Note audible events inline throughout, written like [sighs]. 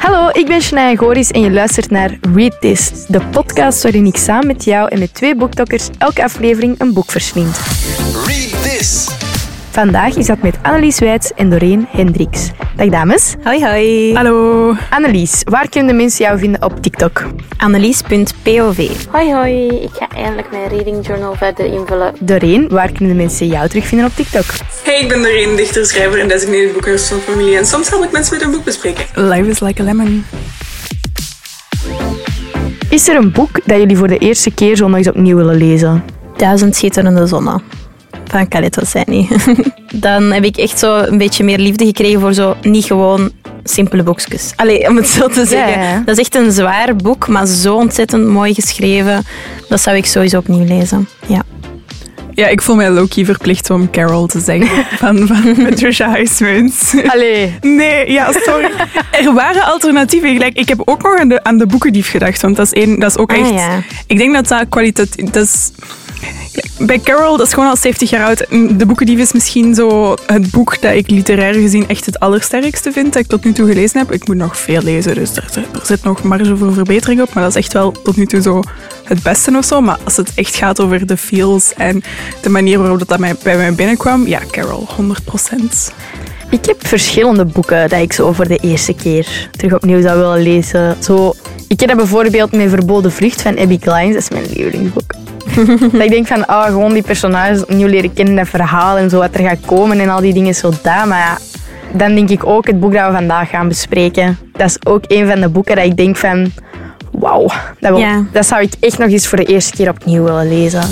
Hallo, ik ben Shania Goris en je luistert naar Read This, de podcast waarin ik samen met jou en met twee boektokkers elke aflevering een boek verslind. Read this. Vandaag is dat met Annelies Wijts en Doreen Hendricks. Dag dames. Hoi hoi. Hallo. Annelies, waar kunnen de mensen jou vinden op TikTok? Annelies.pov. Hoi hoi, ik ga eindelijk mijn reading journal verder invullen. Doreen, waar kunnen de mensen jou terugvinden op TikTok? Hey, ik ben Doreen, dichter, schrijver en designated boekhouders van familie. En soms help ik mensen met een boek bespreken. Life is like a lemon. Is er een boek dat jullie voor de eerste keer zo nog eens opnieuw willen lezen? Duizend schitterende zonnen. Van Khaled Hosseini. [laughs] Dan heb ik echt zo een beetje meer liefde gekregen voor zo niet gewoon simpele boekjes. Allee, om het zo te zeggen. ja. Dat is echt een zwaar boek, maar zo ontzettend mooi geschreven. Dat zou ik sowieso opnieuw lezen. Ja. Ja, ik voel mij low-key verplicht om Carol te zeggen [laughs] van, van Patricia Highsmith. Allee. Nee, ja, sorry. Er waren alternatieven. Gelijk, ik heb ook nog aan de, aan de boekendief gedacht, want dat is, één, dat is ook Ah, echt... ja. Ik denk dat dat kwaliteit... Dat is, bij Carol, dat is gewoon al 70 jaar oud. De Boekendief is misschien zo het boek dat ik literair gezien echt het allersterkste vind dat ik tot nu toe gelezen heb. Ik moet nog veel lezen, dus er, zit nog marge voor verbetering op. Maar dat is echt wel tot nu toe zo het beste of zo. Maar als het echt gaat over de feels en de manier waarop dat, bij mij binnenkwam, ja, Carol, 100%. Ik heb verschillende boeken dat ik zo voor de eerste keer terug opnieuw zou willen lezen. Zo, ik heb bijvoorbeeld mijn Verboden Vlucht van Abby Klein. Dat is mijn lievelingsboek. [laughs] dat ik denk van, ah, gewoon die personages opnieuw leren kennen, dat verhaal en zo wat er gaat komen en al die dingen zo daar. Maar ja, dan denk ik ook het boek dat we vandaag gaan bespreken. Dat is ook een van de boeken dat ik denk van, wauw, dat, Ja. dat zou ik echt nog eens voor de eerste keer opnieuw willen lezen.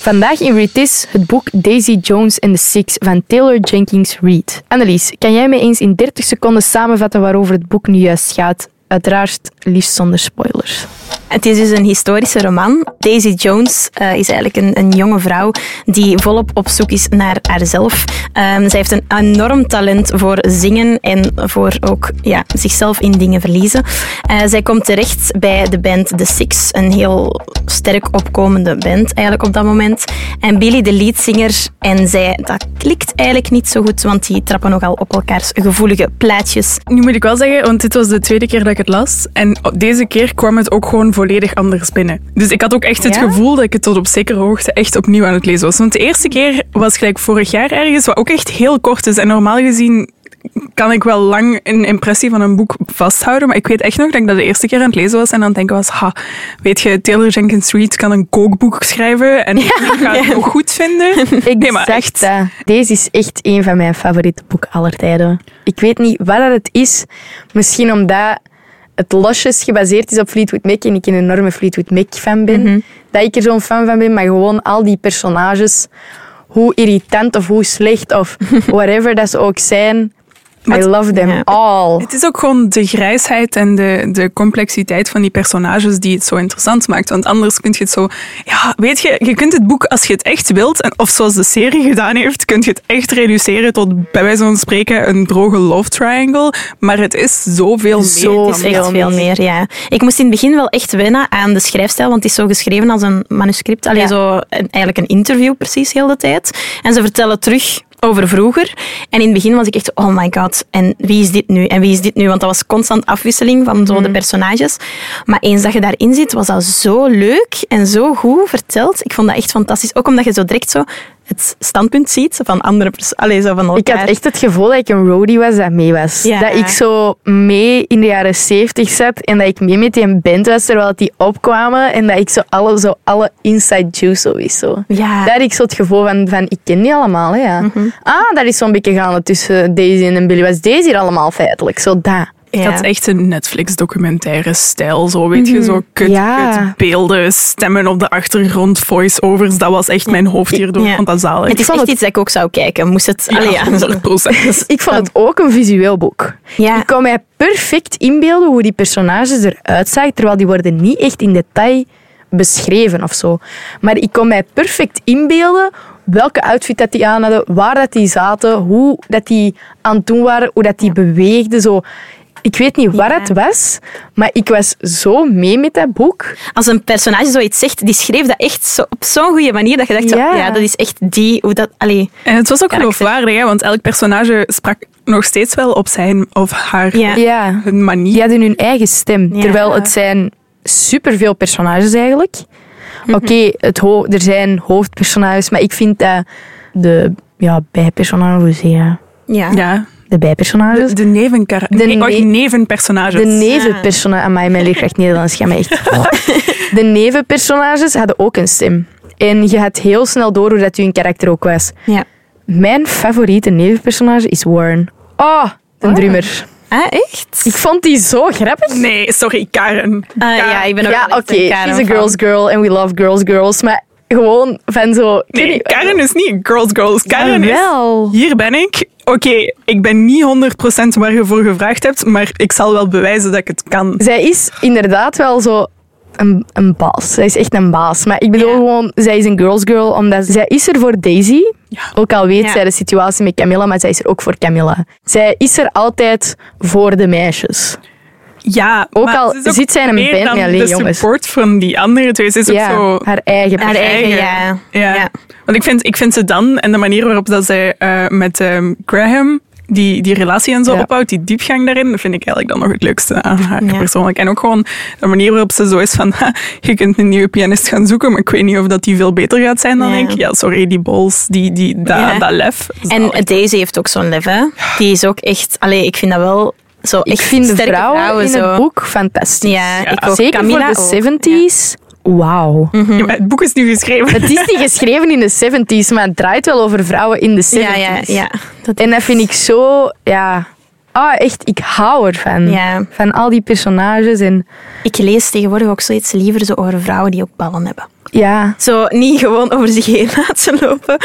Vandaag in Read This het boek Daisy Jones and the Six van Taylor Jenkins Reid. Annelies, kan jij mij eens in 30 seconden samenvatten waarover het boek nu juist gaat? Uiteraard liefst zonder spoilers. Het is dus een historische roman. Daisy Jones eh, is eigenlijk een, een jonge vrouw die volop op zoek is naar haarzelf. Ehm, zij heeft een enorm talent voor zingen en voor ook ja, zichzelf in dingen verliezen. Eh, zij komt terecht bij de band The Six, een heel sterk opkomende band eigenlijk op dat moment. En Billy, de leadzanger, en zij, dat klikt eigenlijk niet zo goed, want die trappen nogal op elkaars gevoelige plaatjes. Nu moet ik wel zeggen, want dit was de tweede keer dat ik het las. En deze keer kwam het ook gewoon volledig anders binnen. Dus ik had ook echt het Ja? gevoel dat ik het tot op zekere hoogte echt opnieuw aan het lezen was. Want de eerste keer was gelijk vorig jaar ergens, wat ook echt heel kort is. En normaal gezien kan ik wel lang een impressie van een boek vasthouden. Maar ik weet echt nog dat ik dat de eerste keer aan het lezen was en aan het denken was, ha, weet je, Taylor Jenkins Reid kan een kookboek schrijven en ik ga [laughs] het nog goed vinden. [laughs] Nee, maar Exact echt. dat. Deze is echt een van mijn favoriete boeken aller tijden. Ik weet niet wat dat het is. Misschien omdat het losjes gebaseerd is op Fleetwood Mac en ik een enorme Fleetwood Mac fan ben. Dat ik er zo'n fan van ben, maar gewoon al die personages, hoe irritant of hoe slecht of [laughs] whatever dat ze ook zijn. I love them all. Het is ook gewoon de grijsheid en de, de complexiteit van die personages die het zo interessant maakt. Want anders kun je het zo... Ja, weet je, je kunt het boek, als je het echt wilt, en, of zoals de serie gedaan heeft, kun je het echt reduceren tot, bij wijze van spreken, een droge love triangle. Maar het is zoveel meer. Zo dan Het is echt veel veel meer, ja. Ik moest in het begin wel echt wennen aan de schrijfstijl, want het is zo geschreven als een manuscript. Allee, Ja. zo een, eigenlijk een interview precies heel de tijd. En ze vertellen terug over vroeger. En in het begin was ik echt, oh my god, en wie is dit nu? En wie is dit nu? Want dat was constant afwisseling van zo de personages. Maar eens dat je daarin zit, was dat zo leuk en zo goed verteld. Ik vond dat echt fantastisch. Ook omdat je zo direct zo het standpunt ziet van andere personen. zo van Ik elkaar. had echt het gevoel dat ik een roadie was dat mee was. Ja. Dat ik zo mee in de jaren 70 zat en dat ik mee met die band was terwijl die opkwamen en dat ik zo alle, zo alle inside juice. Zo. Ja. Daar had ik zo het gevoel van, van ik ken die allemaal. Hè, ja. Ah, dat is zo'n beetje gaande tussen Daisy en Billy. Was Daisy hier allemaal feitelijk? Zo dat. Ik had echt een Netflix-documentaire stijl. Zo, weet je, zo kut, Ja. kut beelden, stemmen op de achtergrond, voice-overs. Dat was echt mijn hoofd hierdoor. Ja. Zalig. Het is echt het- iets dat ik ook zou kijken. Moest het... Allee, ja. 100%. [laughs] Ik vond het ook een visueel boek. Ja. Ik kon mij perfect inbeelden hoe die personages eruit zagen, terwijl die worden niet echt in detail beschreven of zo. Maar ik kon mij perfect inbeelden welke outfit dat die aan hadden, waar dat die zaten, hoe dat die aan het doen waren, hoe dat die beweegden. Zo. Ik weet niet wat Ja. het was, maar ik was zo mee met dat boek. Als een personage zoiets zegt, die schreef dat echt zo, op zo'n goede manier dat je dacht, zo, Ja. ja. dat is echt die, hoe dat... Allee, En het was ook Karakter. geloofwaardig, hè, want elk personage sprak nog steeds wel op zijn of haar Ja. Ja. hun manier. Die hadden hun eigen stem. Ja. Terwijl het zijn superveel personages eigenlijk. Oké, het ho- er zijn hoofdpersonages, maar ik vind dat de ja, bijpersonages, je? ja. Ja, De bijpersonages. de, de, nevenkara- De nee, oh, ne- nevenpersonages. De nevenpersonages... Amai, mijn leerkracht Nederlands gaat mij echt... [laughs] De nevenpersonages hadden ook een stem. En je had heel snel door hoe dat hun karakter ook was. Ja. Mijn favoriete nevenpersonage is Warren. Oh, de drummer. Ah, echt? Ik vond die zo grappig. Nee, sorry, Karen. Ah, ja, ik ben ook Ja, wel oké, een Karen she's a girl's girl and we love girls girls. Maar gewoon van zo... Nee, Karen is niet een girls girls. Karen is... wel. Hier ben ik. Oké, ik ben niet 100% waar je voor gevraagd hebt, maar ik zal wel bewijzen dat ik het kan. Zij is inderdaad wel zo een, een baas. Zij is echt een baas. Maar ik bedoel Ja. gewoon, zij is een girl's girl, omdat zij is er voor Daisy. Ja. Ook al weet Ja. zij de situatie met Camilla, maar zij is er ook voor Camilla. Zij is er altijd voor de meisjes. Ja, Ook al ook zit zij in een band dan alleen de jongens. support van die andere twee. Ze is ook zo... haar eigen Haar eigen, eigen. ja. Ja. Ja. Want ik vind, ik vind ze dan, en de manier waarop dat zij eh, met ehm, Graham die, die relatie en zo Ja. opbouwt, die diepgang daarin, vind ik eigenlijk dan nog het leukste aan haar Ja. persoonlijk. En ook gewoon de manier waarop ze zo is van, [laughs] ha, je kunt een nieuwe pianist gaan zoeken, maar ik weet niet of dat die veel beter gaat zijn dan Ja. ik. Ja, sorry, die bols, die, die, dat, dat lef. En Daisy heeft ook zo'n lef, hè. Die is ook echt... Allee, ik vind dat wel zo Ik echt vind de vrouwen, in zo. het boek fantastisch. Ja, Ja. ik ook. Zeker Camilla voor de 70s. Wauw. Ja, maar het boek is nu geschreven. Het is niet [laughs] geschreven in de 70s, maar het draait wel over vrouwen in de 70s. Ja, ja, ja. Dat, En dat vind ik zo, ja. Ah, echt, ik hou ervan. Ja. Van al die personages en ik lees tegenwoordig ook zoiets liever zo over vrouwen die ook ballen hebben. Ja. Zo niet gewoon over zich heen laten lopen.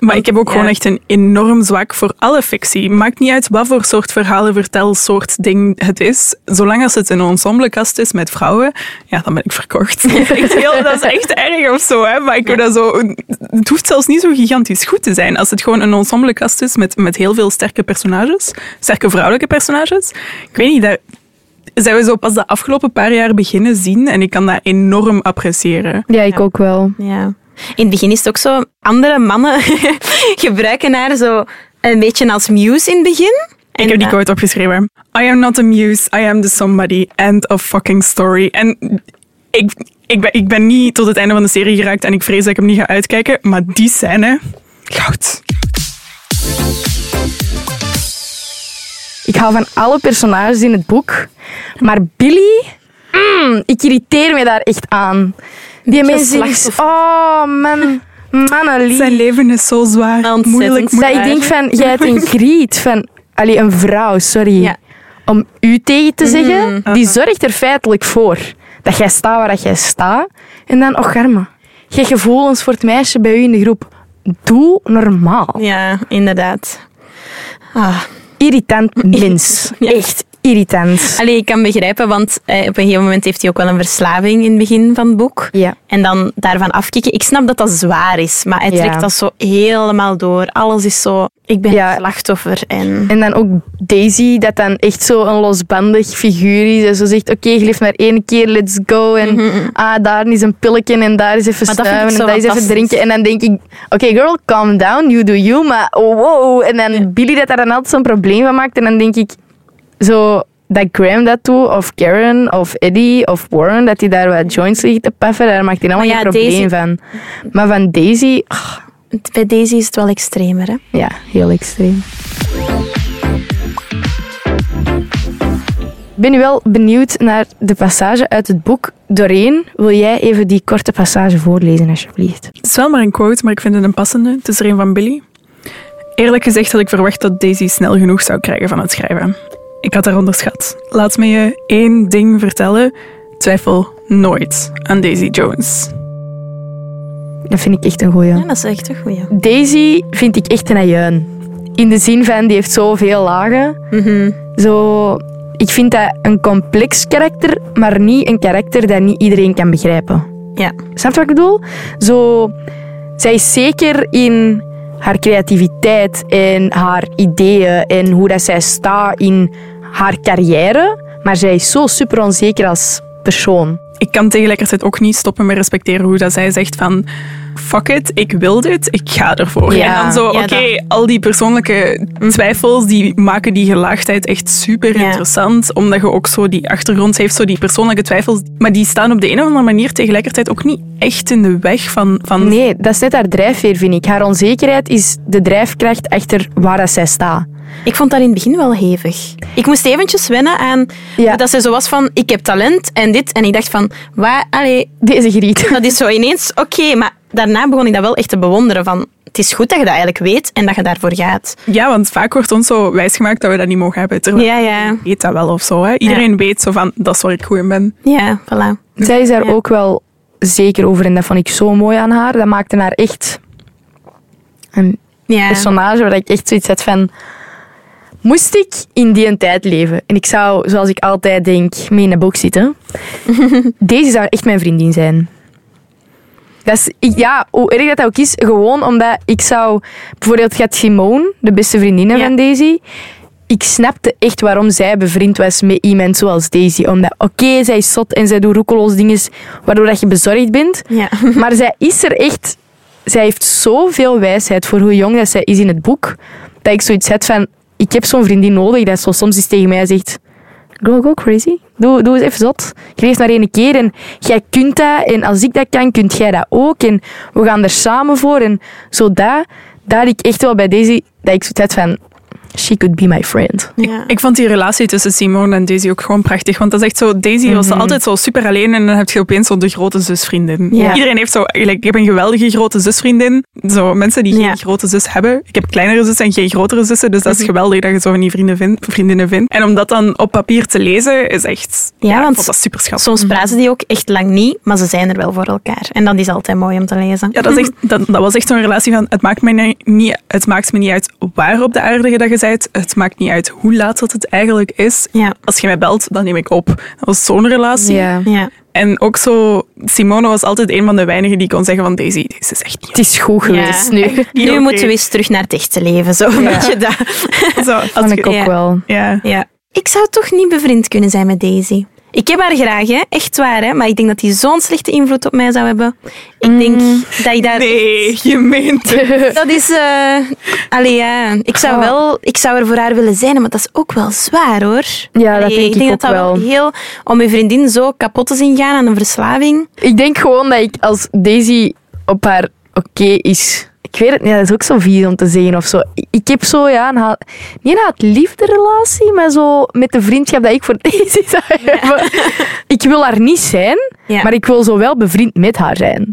Maar ik heb ook Ja. gewoon echt een enorm zwak voor alle fictie. Maakt niet uit wat voor soort verhalen, vertel, soort ding het is. Zolang als het een ensemblekast is met vrouwen, ja, dan ben ik verkocht. Dat is echt, heel, dat is echt erg of zo, hè. Maar ik vind dat zo... Het hoeft zelfs niet zo gigantisch goed te zijn. Als het gewoon een ensemblekast is met, met heel veel sterke personages, sterke vrouwelijke personages. Ik weet niet, daar zijn we zo pas de afgelopen paar jaar beginnen zien en ik kan dat enorm appreciëren. Ja, ik ook wel. Ja. In het begin is het ook zo, andere mannen [laughs] gebruiken haar zo een beetje als muse in het begin. Ik heb die quote opgeschreven. I am not a muse, I am the somebody. End of fucking story. En ik, ik, ben, ik ben niet tot het einde van de serie geraakt en ik vrees dat ik hem niet ga uitkijken, maar die scène, goud. Ik hou van alle personages in het boek. Maar Billy, mm, ik irriteer me daar echt aan. Die mensen... Oh, man. Mannelief. Zijn leven is zo zwaar, Ontzettend moeilijk. Dat ik denk van, jij hebt een griet van... Allee, een vrouw, sorry. Ja. Om u tegen te zeggen, Mhm. die zorgt er feitelijk voor dat jij staat waar dat jij staat. En dan, och je hebt gevoelens voor het meisje bij u in de groep. Doe normaal. Ja, inderdaad. Ah. Irritant mens. [laughs] Echt irritant. Allee, ik kan begrijpen, want eh, op een gegeven moment heeft hij ook wel een verslaving in het begin van het boek. Ja. En dan daarvan afkicken. Ik snap dat dat zwaar is, maar hij Ja. trekt dat zo helemaal door. Alles is zo, ik ben Ja. slachtoffer. En... En dan ook Daisy, dat dan echt zo een losbandig figuur is. En zo zegt, oké, je leeft maar één keer, let's go. En ah, daar is een pilletje en daar is even Mhm, snuiven ik en daar is even drinken. En dan denk ik, oké girl, calm down, you do you. Maar oh, wow. En dan Billy dat daar dan altijd zo'n probleem van maakt. En dan denk ik, zo... Dat Graham dat doet, of Karen, of Eddie, of Warren, dat hij daar wat joints liggen te paffen, daar maakt hij allemaal ja, geen probleem Daisy- van. Maar van Daisy, Bij deze is het wel extremer. Hè? ja, heel extreem. Ik ben nu wel benieuwd naar de passage uit het boek. Doreen, wil jij even die korte passage voorlezen, alsjeblieft? Het is wel maar een quote, maar ik vind het een passende. Het is er een van Billy. Eerlijk gezegd had ik verwacht dat Daisy snel genoeg zou krijgen van het schrijven. Ik had haar onderschat. Laat me je één ding vertellen. Twijfel nooit aan Daisy Jones. Dat vind ik echt een goeie. Ja, dat is echt een goeie. Daisy vind ik echt een ajuin. In de zin van, die heeft zoveel lagen. Mhm. Zo, ik vind dat een complex karakter, maar niet een karakter dat niet iedereen kan begrijpen. Ja. Snap je wat ik bedoel? Zo, zij is zeker in haar creativiteit en haar ideeën en hoe dat zij staat in haar carrière, maar zij is zo super onzeker als persoon. Ik kan tegelijkertijd ook niet stoppen met respecteren hoe dat zij zegt van fuck it, ik wil dit, ik ga ervoor. Ja. en dan zo, Ja, oké, al die persoonlijke twijfels, die maken die gelaagdheid echt super Ja. interessant. Omdat je ook zo die achtergrond heeft, zo die persoonlijke twijfels. Maar die staan op de een of andere manier tegelijkertijd ook niet echt in de weg van... van Nee, dat is net haar drijfveer, vind ik. Haar onzekerheid is de drijfkracht achter waar dat zij staat. Ik vond dat in het begin wel hevig. Ik moest eventjes wennen aan Ja. dat ze zo was van, ik heb talent en dit. En ik dacht van, waar, allee, Deze griet. dat is zo ineens oké. maar daarna begon ik dat wel echt te bewonderen van, het is goed dat je dat eigenlijk weet en dat je daarvoor gaat. Ja, want vaak wordt ons zo wijsgemaakt dat we dat niet mogen hebben. Terwijl Ja, ja. je weet dat wel of zo. Hè? Iedereen weet zo van, dat is waar ik goed in ben. Ja, voilà. Zij is daar Ja. ook wel zeker over en dat vond ik zo mooi aan haar. Dat maakte haar echt een Ja. personage waar ik echt zoiets had van... Moest ik in die een tijd leven en ik zou, zoals ik altijd denk, mee in een boek zitten, [laughs] deze zou echt mijn vriendin zijn. Dat is, ik- ja, hoe erg dat, dat ook is, gewoon omdat ik zou... Bijvoorbeeld gaat Simone, de beste vriendin Ja. van Daisy, ik snapte echt waarom zij bevriend was met iemand zoals Daisy. Omdat, oké, zij is zot en zij doet roekeloos dingen waardoor dat je bezorgd bent. Ja. [laughs] Maar zij is er echt... Zij heeft zoveel wijsheid voor hoe jong dat zij is in het boek. Dat ik zoiets had van... Ik heb zo'n vriendin nodig dat zo soms eens tegen mij zegt... Go, go crazy. Doe, doe eens even zot. Leeft maar één keer en jij kunt dat. En als ik dat kan, kunt jij dat ook. En we gaan er samen voor. En zo dat, ik echt wel bij deze... Dat ik zoiets had van... She could be my friend. Ja. Ik vond die relatie tussen Simone en Daisy ook gewoon prachtig. Want dat is echt zo, Daisy was altijd zo super alleen en dan heb je opeens zo de grote zusvriendin. Ja. Iedereen heeft zo, like, ik heb een geweldige grote zusvriendin. Zo mensen die Ja. geen grote zus hebben. Ik heb kleinere zussen en geen grotere zussen, dus dat is geweldig dat je zo van die vrienden vindt, vriendinnen vindt. En om dat dan op papier te lezen, is echt, Ja, want dat super schattig. Soms praten die ook echt lang niet, maar ze zijn er wel voor elkaar. En dat is altijd mooi om te lezen. Ja, dat, is echt, dat, dat was echt zo'n relatie van, het maakt, me niet- niet, het maakt me niet uit waar op de aarde je dat je Het maakt niet uit hoe laat dat het eigenlijk is. Ja. Als je mij belt, dan neem ik op. Dat was zo'n relatie. Ja. Ja. En ook zo, Simone was altijd een van de weinigen die kon zeggen van Daisy, deze is echt Het niet is goed geweest nu. Nu moeten we eens terug naar het echte leven. Zo een beetje dat. zo. Als Vond ik ook Ja. wel. ja. Ja. Ik zou toch niet bevriend kunnen zijn met Daisy. Ik heb haar graag, hè. echt waar. Hè. Maar ik denk dat die zo'n slechte invloed op mij zou hebben. Ik denk dat ik daar... Nee, je meent het. [laughs] Dat is... eh allee, ja. Ik zou, Oh. wel, ik zou er voor haar willen zijn, maar dat is ook wel zwaar, hoor. Ja, dat Allee, denk ik denk ook dat dat wel. heel... Om je vriendin zo kapot te zien gaan aan een verslaving. Ik denk gewoon dat ik als Daisy op haar oké is. Ik weet het niet, dat is ook zo vies om te zeggen of zo. Ik- heb zo, ja, een haat, niet een haat-liefde relatie, maar zo met de vriendschap dat ik voor [laughs] Daisy zou hebben. Ik wil haar niet zijn, Ja. maar ik wil zo wel bevriend met haar zijn.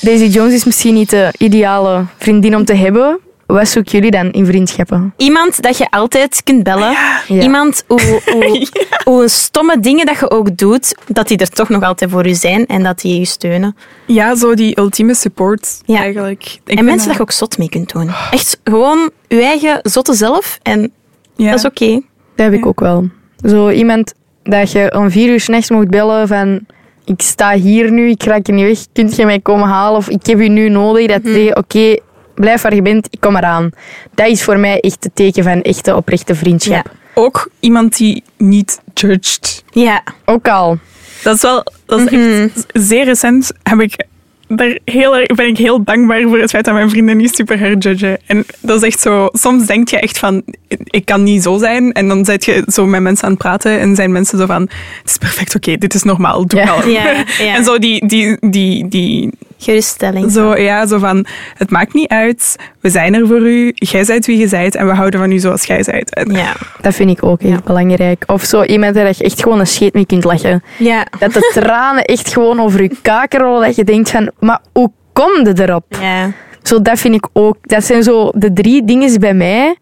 Daisy Jones is misschien niet de ideale vriendin om te hebben. Wat zoeken jullie dan in vriendschappen? Iemand dat je altijd kunt bellen. Ja. Iemand, hoe, hoe, [laughs] hoe stomme dingen dat je ook doet, dat die er toch nog altijd voor je zijn en dat die je steunen. Ja, zo die ultieme support Ja. eigenlijk. Ik en mensen dat je ook zot mee kunt doen. Echt gewoon je eigen zotte zelf en ja. dat is oké. Dat heb ik ook wel. Zo iemand dat je om vier uur s'nachts mocht bellen van... Ik sta hier nu, ik raak er niet weg. Kunt je mij komen halen? Of ik heb u nu nodig. Dat je zegt, oké, blijf waar je bent, ik kom eraan. Dat is voor mij echt het teken van echte oprechte vriendschap. Ja. Ook iemand die niet judged. Ja. Ook al. Dat is wel, dat is Mhm. echt zeer recent heb ik daar heel ben ik heel dankbaar voor het feit dat mijn vrienden niet super hard judgen. En dat is echt zo, soms denk je echt van, ik kan niet zo zijn. En dan zit je zo met mensen aan het praten en zijn mensen zo van, het is perfect, oké, dit is normaal, doe Ja. wel. Ja, ja. [laughs] En zo die, die, die, die, Geruststelling. zo, ja, zo van, het maakt niet uit, we zijn er voor u, jij zijt wie je zijt en we houden van u zoals jij zijt. En Ja. Dat vind ik ook echt belangrijk. Of zo iemand waar je echt gewoon een scheet mee kunt lachen. Ja. Dat de tranen echt gewoon over je kaken rollen. Dat je denkt van, maar hoe kom je erop? Ja. Zo, dat vind ik ook. Dat zijn zo de drie dingen bij mij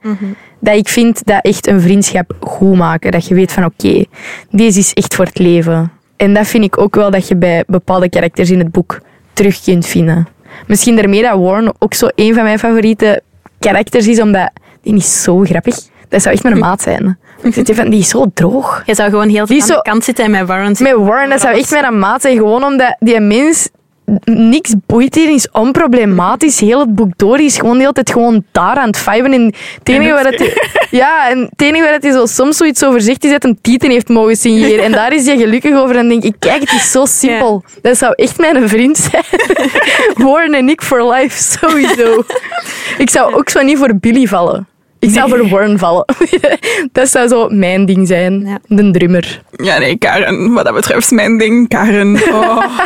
dat ik vind dat echt een vriendschap goed maken. Dat je weet van oké, deze is echt voor het leven. En dat vind ik ook wel dat je bij bepaalde karakters in het boek terug kunt vinden. Misschien daarmee dat Warren ook zo een van mijn favoriete karakters is, omdat die is zo grappig. Dat zou echt mijn maat zijn. Die is zo droog. Je zou gewoon heel veel aan de kant zitten en met Warren Met Warren, dat zou echt mijn maat zijn. Gewoon omdat die mens niks boeit hier, is onproblematisch. Heel het boek door is gewoon de hele tijd gewoon daar aan het vijven. En het enige waar het, [laughs] ja, en het enige waar het zo soms zoiets over zegt, is dat een tieten heeft mogen signeren. En daar is hij gelukkig over. En denk ik, kijk, het is zo simpel. Dat zou echt mijn vriend zijn. [laughs] Warren en ik for life, sowieso. [laughs] Ik zou ook zo niet voor Billy vallen. Ik zou voor Warren vallen. [laughs] dat zou zo mijn ding zijn. Ja. De drummer. Ja, nee, Karen, wat dat betreft mijn ding. Karen, oh.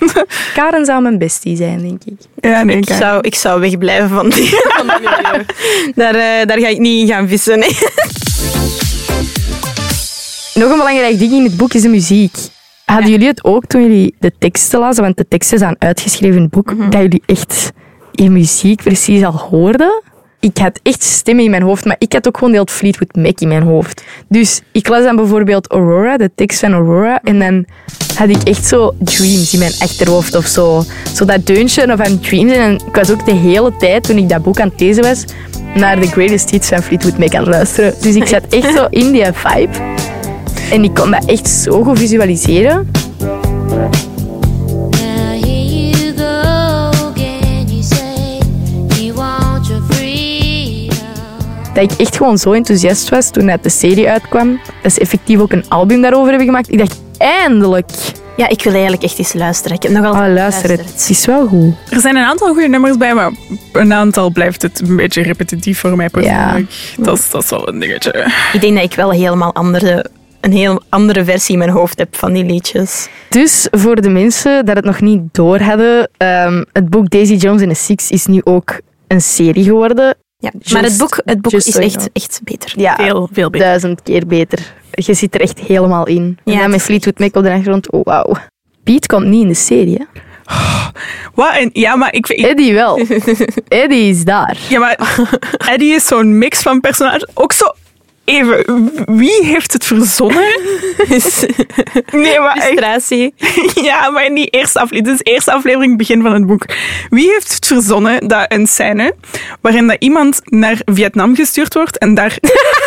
[laughs] Karen zou mijn bestie zijn, denk ik. Ja, nee, Ik Karen. zou, ik zou wegblijven van die, [laughs] van milieu. Daar, eh, daar ga ik niet in gaan vissen. Nee. Nog een belangrijk ding in het boek is de muziek. Hadden jullie het ook toen jullie de teksten lazen? Want de teksten zijn uitgeschreven in het boek. Dat jullie echt die muziek precies al hoorden? Ik had echt stemmen in mijn hoofd, maar ik had ook gewoon heel Fleetwood Mac in mijn hoofd. Dus ik las dan bijvoorbeeld Aurora, de tekst van Aurora, en dan had ik echt zo dreams in mijn achterhoofd of zo. Zo dat deuntje van dreams. En ik was ook de hele tijd, toen ik dat boek aan het lezen was, naar de greatest hits van Fleetwood Mac aan het luisteren. Dus ik zat echt zo in die vibe. En ik kon dat echt zo goed visualiseren. Dat ik echt gewoon zo enthousiast was toen dat de serie uitkwam. Dat ze effectief ook een album daarover hebben gemaakt. Ik dacht, eindelijk. Ja, ik wil eigenlijk echt eens luisteren. Ik heb nog Oh, luister, het, het is wel goed. Er zijn een aantal goede nummers bij, maar een aantal blijft het een beetje repetitief voor mij persoonlijk. Dat, is, dat is wel een dingetje. Ik denk dat ik wel helemaal andere, een heel andere versie in mijn hoofd heb van die liedjes. Dus voor de mensen dat het nog niet door hadden, ehm, het boek Daisy Jones and the Six is nu ook een serie geworden. Ja, Just- maar het boek, het boek is so echt, know. echt beter. Ja, Veel, veel beter. duizend keer beter. Je zit er echt helemaal in. En Ja, dan met Fleetwood Mac op de achtergrond. Oh, wauw. Piet komt niet in de serie. hè? [sighs] Wat? En, ja, maar ik, ik, Eddie wel. [laughs] Eddie is daar. ja, maar [laughs] Eddie is zo'n mix van personages. Ook zo... Even, wie heeft het verzonnen? [laughs] Nee, maar echt. Frustratie. [laughs] Ja, maar in die eerste aflevering, de eerste aflevering, begin van het boek. Wie heeft het verzonnen dat een scène waarin dat iemand naar Vietnam gestuurd wordt en daar... [laughs]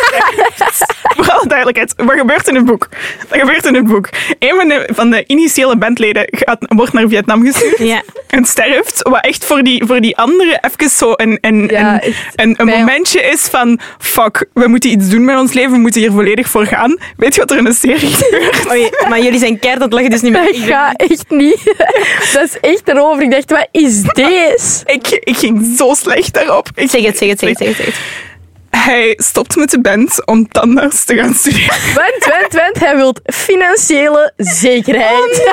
Voor alle duidelijkheid, wat gebeurt in het boek? Wat gebeurt in het boek? Een van de, van de initiële bandleden gaat, wordt naar Vietnam gestuurd Ja. en sterft. Wat echt voor die, voor die andere even zo een, een, Ja, een, een, momentje is van... Fuck, we moeten iets doen met ons leven, we moeten hier volledig voor gaan. Weet je wat er in een serie gebeurt? Oei, maar jullie zijn keihard het lachen, dus niet meer. Ik ga echt niet. [laughs] Dat is echt erover. Ik dacht, wat is [laughs] deze? Ik, ik ging zo slecht daarop. Ik, Zeg het, zeg het, zeg het, zeg het. Zeg het. Hij stopt met de band om tandarts te gaan studeren. Want, want, want hij wil financiële zekerheid.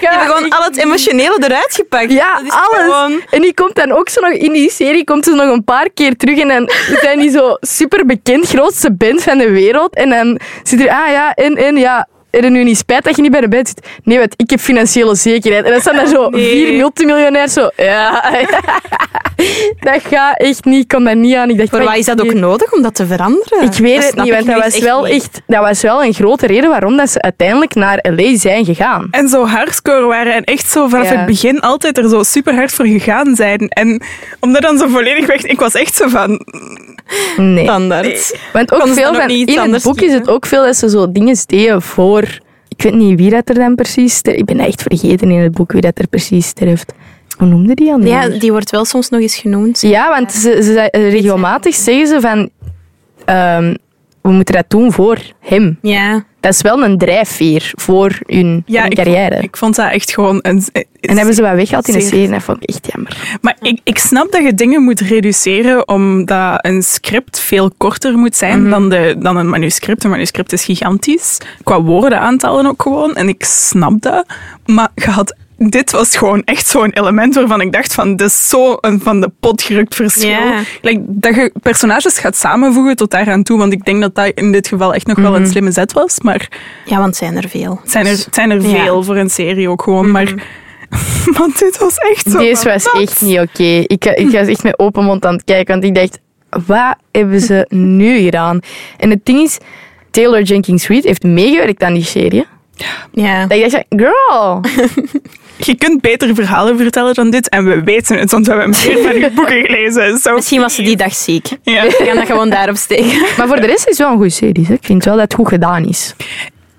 Je [laughs] hebt gewoon al het emotionele eruit gepakt. Ja, Dat is alles. gewoon- En die komt dan ook zo nog in die serie, komt ze nog een paar keer terug en dan zijn die zo super bekend, grootste band van de wereld. En dan zit er, ah ja, en, en ja, er is nu niet spijt dat je niet bij de band zit. Nee, want ik heb financiële zekerheid. En dan staan daar zo [laughs] Nee. vier multimiljonairs zo, ja. [laughs] dat gaat echt niet, ik kon dat niet aan. Ik dacht, Maar wat is dat ook nodig om dat te veranderen? Ik weet Dat het niet, want dat was, wel niet. echt, dat was wel een grote reden waarom dat ze uiteindelijk naar LA zijn gegaan. En zo hardcore waren en echt zo vanaf Ja. het begin altijd er zo super hard voor gegaan zijn. En om dat dan zo volledig weg... Ik was echt zo van... Nee. Standaard. Want ook veel dan ook in het boek is het ook veel dat ze zo dingen deden voor... Ik weet niet wie dat er dan precies sterft. Ik ben echt vergeten in het boek wie dat er precies sterft. Hoe noemde die al? Ja, die wordt wel soms nog eens genoemd. ja, want ze, ze, ze- regelmatig zeggen ze van... ehm, we moeten dat doen voor hem. Ja. Dat is wel een drijfveer voor hun, Ja, hun ik, carrière. ik vond dat echt gewoon... Een, en hebben ze wat weggehaald in de serie en dat vond ik echt jammer. Maar ik, ik snap dat je dingen moet reduceren omdat een script veel korter moet zijn Mhm. dan, de, dan een manuscript. Een manuscript is gigantisch. Qua woordenaantallen ook gewoon. En ik snap dat. Maar je had, dit was gewoon echt zo'n element waarvan ik dacht van, dit is zo een van de pot gerukt verschil. Like, dat je personages gaat samenvoegen tot daaraan toe. Want ik denk dat dat in dit geval echt nog wel Mhm. een slimme zet was. Maar ja, want het zijn er veel. het zijn er, het zijn er Ja. veel voor een serie ook gewoon. Maar, [laughs] maar dit was echt zo Deze was echt niet oké. Ik, ik was echt met open mond aan het kijken, want ik dacht, wat hebben ze [laughs] nu gedaan? En het ding is, Taylor Jenkins Reid heeft meegewerkt aan die serie. Ja. Dat ik dacht, girl. [laughs] Je kunt betere verhalen vertellen dan dit. En we weten het, want we hebben meer van die [laughs] boeken gelezen. Zo. Misschien was ze die dag ziek. Ja. We gaan dat gewoon daarop steken. Maar voor de rest is het wel een goede serie. Ik vind wel dat het goed gedaan is.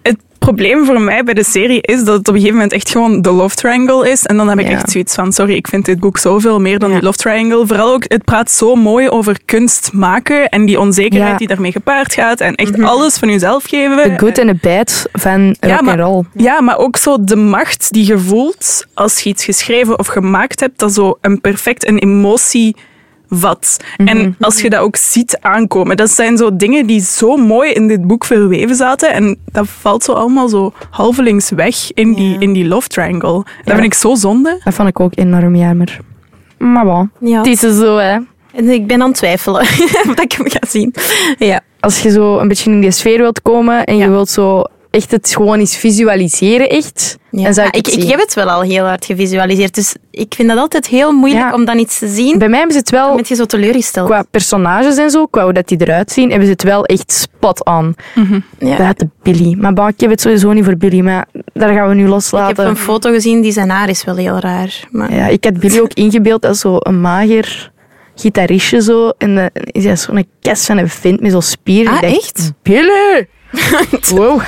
Het, probleem voor mij bij de serie is dat het op een gegeven moment echt gewoon de love triangle is. En dan heb ik Ja. echt zoiets van, sorry, ik vind dit boek zoveel meer dan Ja. die love triangle. Vooral ook, het praat zo mooi over kunst maken en die onzekerheid Ja. Mhm. die daarmee gepaard gaat. En echt alles van jezelf geven. De good en de bad van rock Ja, maar- and roll. Ja, maar ook zo de macht die je voelt als je iets geschreven of gemaakt hebt, dat zo een perfect een emotie vat. Mhm. En als je dat ook ziet aankomen, dat zijn zo dingen die zo mooi in dit boek verweven zaten en dat valt zo allemaal zo halvelings weg in die, in die love triangle. Dat Ja. vind ik zo zonde. Dat vond ik ook enorm jammer. Maar bon, Ja. het is zo, hè. En ik ben aan het twijfelen [laughs] wat ik hem ga zien. Ja. Als je zo een beetje in die sfeer wilt komen en je wilt zo echt het gewoon eens visualiseren, echt, Ja. dan zou ik Ja, het ik, ik heb het wel al heel hard gevisualiseerd, dus ik vind dat altijd heel moeilijk Ja. om dan iets te zien. Bij mij hebben ze het wel, ben je zo teleurgesteld. qua personages en zo, qua hoe dat die eruit zien, hebben ze het wel echt spot on. Ja. Buiten Billy. Maar bon, ik heb het sowieso niet voor Billy, maar daar gaan we nu Ik heb loslaten. een foto gezien, die zijn haar is wel heel raar. Maar... Ja, ik had Billy ook ingebeeld als zo'n mager gitaristje zo. En dan is hij zo'n kast van een vent met zo'n spieren. Ah, dacht, echt? Billy! [laughs] wow.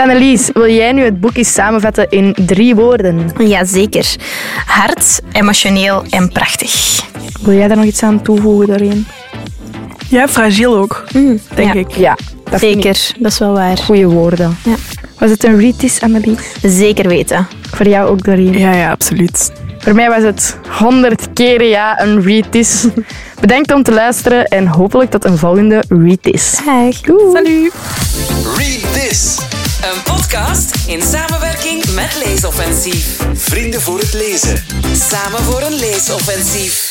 Annelies, wil jij nu het boek eens samenvatten in drie woorden? Jazeker. Hard, emotioneel en prachtig. Wil jij daar nog iets aan toevoegen daarin? Ja, fragiel ook, denk ja. ik. Ja, dat Zeker, dat is wel waar. goede woorden. Ja. Was het een read Annelies? Zeker weten. Voor jou ook, Doreen? Ja, ja, absoluut. Voor mij was het honderd keren ja een read is. [laughs] Bedankt om te luisteren en hopelijk tot een volgende read is. Dag. Salut! Read This. Een podcast in samenwerking met Leesoffensief. Vrienden voor het lezen. Samen voor een leesoffensief.